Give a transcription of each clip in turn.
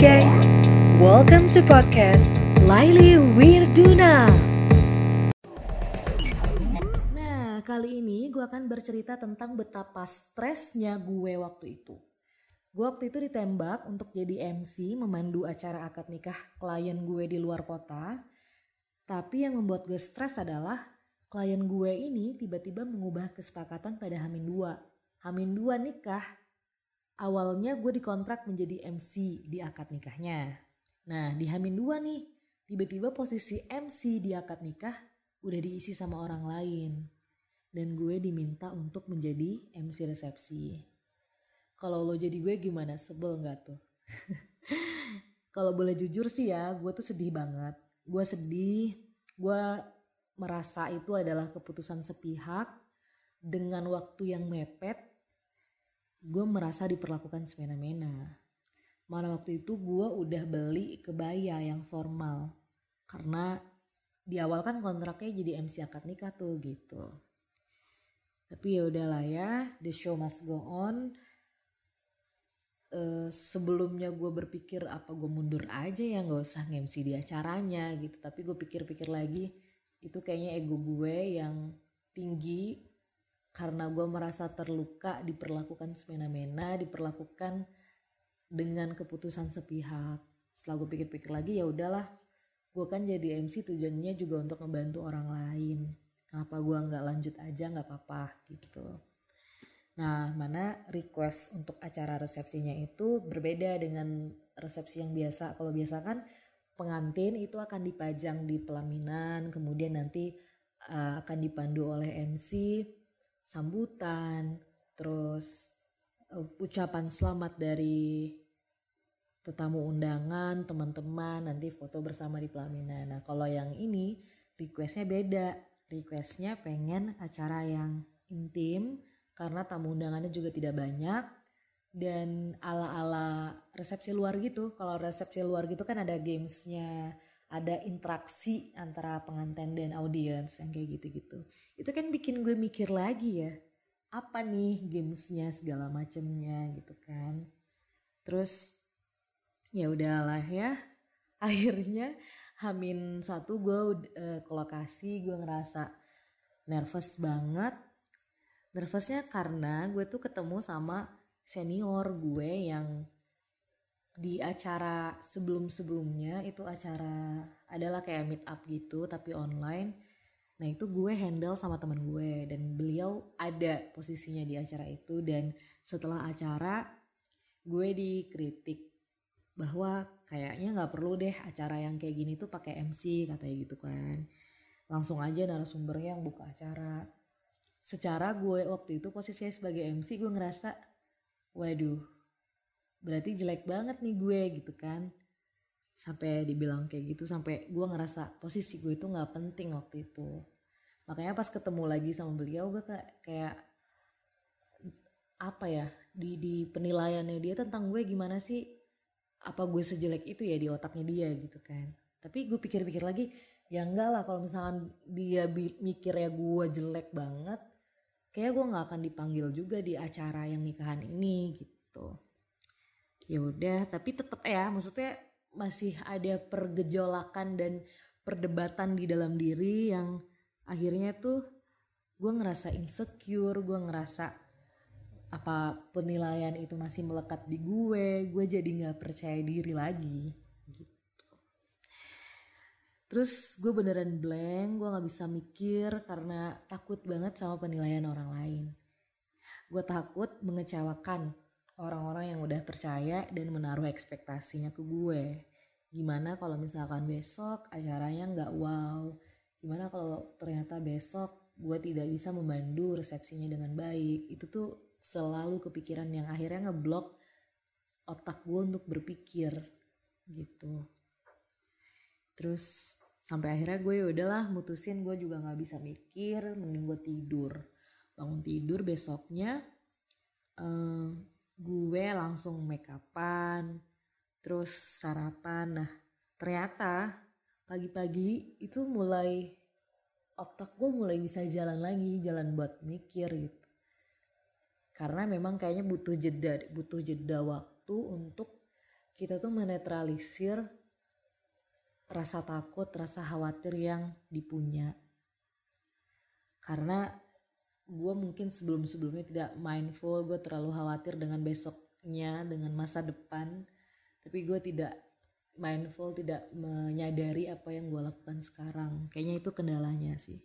guys, welcome to podcast Laili Wirduna. Nah, kali ini gue akan bercerita tentang betapa stresnya gue waktu itu. Gue waktu itu ditembak untuk jadi MC memandu acara akad nikah klien gue di luar kota. Tapi yang membuat gue stres adalah klien gue ini tiba-tiba mengubah kesepakatan pada Hamin 2. Hamin 2 nikah awalnya gue dikontrak menjadi MC di akad nikahnya. Nah di Hamin 2 nih, tiba-tiba posisi MC di akad nikah udah diisi sama orang lain. Dan gue diminta untuk menjadi MC resepsi. Kalau lo jadi gue gimana? Sebel gak tuh? Kalau boleh jujur sih ya, gue tuh sedih banget. Gue sedih, gue merasa itu adalah keputusan sepihak dengan waktu yang mepet gue merasa diperlakukan semena-mena. Mana waktu itu gue udah beli kebaya yang formal. Karena di awal kan kontraknya jadi MC akad nikah tuh gitu. Tapi ya udahlah ya, the show must go on. Uh, sebelumnya gue berpikir apa gue mundur aja ya nggak usah nge-MC di acaranya gitu. Tapi gue pikir-pikir lagi itu kayaknya ego gue yang tinggi karena gue merasa terluka diperlakukan semena-mena diperlakukan dengan keputusan sepihak. Setelah gue pikir-pikir lagi ya udahlah gue kan jadi MC tujuannya juga untuk membantu orang lain. Kenapa gue nggak lanjut aja nggak apa-apa gitu. Nah mana request untuk acara resepsinya itu berbeda dengan resepsi yang biasa. Kalau biasa kan pengantin itu akan dipajang di pelaminan kemudian nanti uh, akan dipandu oleh MC sambutan, terus uh, ucapan selamat dari tetamu undangan, teman-teman, nanti foto bersama di pelaminan. Nah kalau yang ini requestnya beda, requestnya pengen acara yang intim karena tamu undangannya juga tidak banyak dan ala-ala resepsi luar gitu. Kalau resepsi luar gitu kan ada gamesnya, ada interaksi antara pengantin dan audiens yang kayak gitu-gitu. Itu kan bikin gue mikir lagi ya, apa nih gamesnya segala macemnya gitu kan. Terus ya udahlah ya, akhirnya Hamin satu gue uh, ke lokasi gue ngerasa nervous banget. Nervousnya karena gue tuh ketemu sama senior gue yang di acara sebelum-sebelumnya itu acara adalah kayak meet up gitu tapi online. Nah itu gue handle sama teman gue dan beliau ada posisinya di acara itu dan setelah acara gue dikritik bahwa kayaknya nggak perlu deh acara yang kayak gini tuh pakai MC katanya gitu kan. Langsung aja narasumbernya yang buka acara. Secara gue waktu itu posisinya sebagai MC gue ngerasa waduh berarti jelek banget nih gue gitu kan. Sampai dibilang kayak gitu sampai gue ngerasa posisi gue itu nggak penting waktu itu. Makanya pas ketemu lagi sama beliau gue kayak kayak apa ya di di penilaiannya dia tentang gue gimana sih apa gue sejelek itu ya di otaknya dia gitu kan. Tapi gue pikir-pikir lagi ya enggak lah kalau misalkan dia mikir ya gue jelek banget kayak gue nggak akan dipanggil juga di acara yang nikahan ini gitu ya udah tapi tetap ya maksudnya masih ada pergejolakan dan perdebatan di dalam diri yang akhirnya tuh gue ngerasa insecure gue ngerasa apa penilaian itu masih melekat di gue gue jadi nggak percaya diri lagi gitu. Terus gue beneran blank gue nggak bisa mikir karena takut banget sama penilaian orang lain. Gue takut mengecewakan orang-orang yang udah percaya dan menaruh ekspektasinya ke gue. Gimana kalau misalkan besok acaranya nggak wow? Gimana kalau ternyata besok gue tidak bisa memandu resepsinya dengan baik? Itu tuh selalu kepikiran yang akhirnya ngeblok otak gue untuk berpikir gitu. Terus sampai akhirnya gue ya udahlah mutusin gue juga nggak bisa mikir, mending gue tidur. Bangun tidur besoknya, uh, gue langsung make upan terus sarapan nah ternyata pagi-pagi itu mulai otak gue mulai bisa jalan lagi jalan buat mikir gitu karena memang kayaknya butuh jeda butuh jeda waktu untuk kita tuh menetralisir rasa takut, rasa khawatir yang dipunya. Karena gue mungkin sebelum-sebelumnya tidak mindful, gue terlalu khawatir dengan besoknya, dengan masa depan. Tapi gue tidak mindful, tidak menyadari apa yang gue lakukan sekarang. Kayaknya itu kendalanya sih.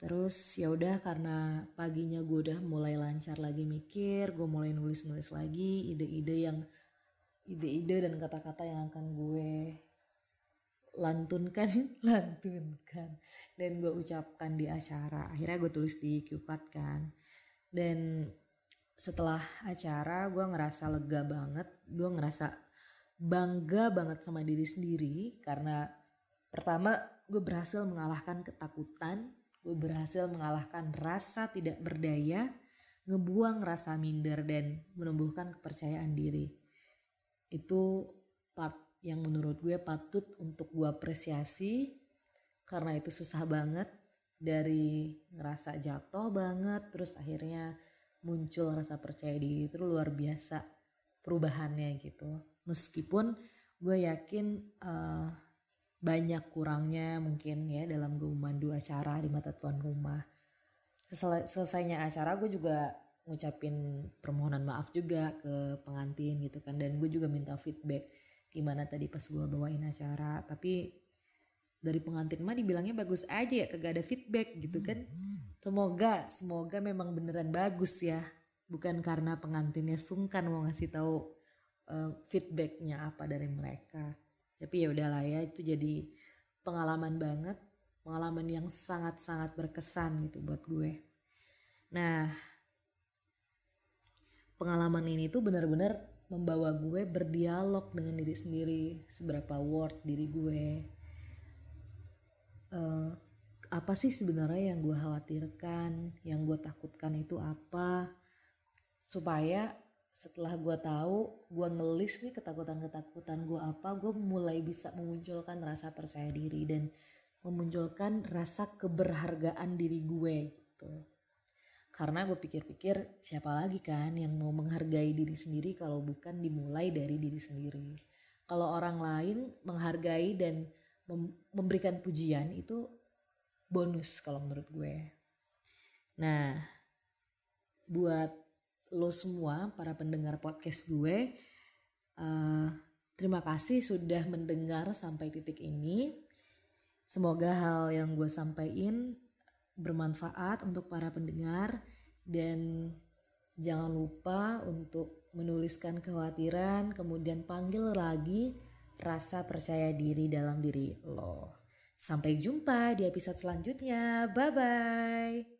Terus ya udah karena paginya gue udah mulai lancar lagi mikir, gue mulai nulis-nulis lagi ide-ide yang ide-ide dan kata-kata yang akan gue lantunkan, lantunkan dan gue ucapkan di acara. Akhirnya gue tulis di cue card kan. Dan setelah acara gue ngerasa lega banget, gue ngerasa bangga banget sama diri sendiri karena pertama gue berhasil mengalahkan ketakutan gue berhasil mengalahkan rasa tidak berdaya, ngebuang rasa minder dan menumbuhkan kepercayaan diri. Itu part yang menurut gue patut untuk gue apresiasi karena itu susah banget. Dari ngerasa jatuh banget terus akhirnya muncul rasa percaya diri itu luar biasa perubahannya gitu. Meskipun gue yakin uh, banyak kurangnya mungkin ya dalam gue memandu acara di mata tuan rumah. Selesai, selesainya acara gue juga ngucapin permohonan maaf juga ke pengantin gitu kan dan gue juga minta feedback gimana tadi pas gue bawain acara tapi dari pengantin mah dibilangnya bagus aja ya kagak ada feedback gitu kan. Semoga semoga memang beneran bagus ya. Bukan karena pengantinnya sungkan mau ngasih tahu uh, feedbacknya apa dari mereka. Tapi ya udahlah ya itu jadi pengalaman banget pengalaman yang sangat-sangat berkesan gitu buat gue. Nah pengalaman ini tuh benar-benar membawa gue berdialog dengan diri sendiri seberapa worth diri gue. Uh, apa sih sebenarnya yang gue khawatirkan yang gue takutkan itu apa? Supaya setelah gue tahu gue ngelis nih ketakutan-ketakutan gue apa gue mulai bisa memunculkan rasa percaya diri dan memunculkan rasa keberhargaan diri gue gitu karena gue pikir-pikir siapa lagi kan yang mau menghargai diri sendiri kalau bukan dimulai dari diri sendiri. Kalau orang lain menghargai dan memberikan pujian itu bonus kalau menurut gue. Nah buat lo semua para pendengar podcast gue uh, terima kasih sudah mendengar sampai titik ini. Semoga hal yang gue sampaikan bermanfaat untuk para pendengar. Dan jangan lupa untuk menuliskan kekhawatiran kemudian panggil lagi rasa percaya diri dalam diri lo. Sampai jumpa di episode selanjutnya. Bye bye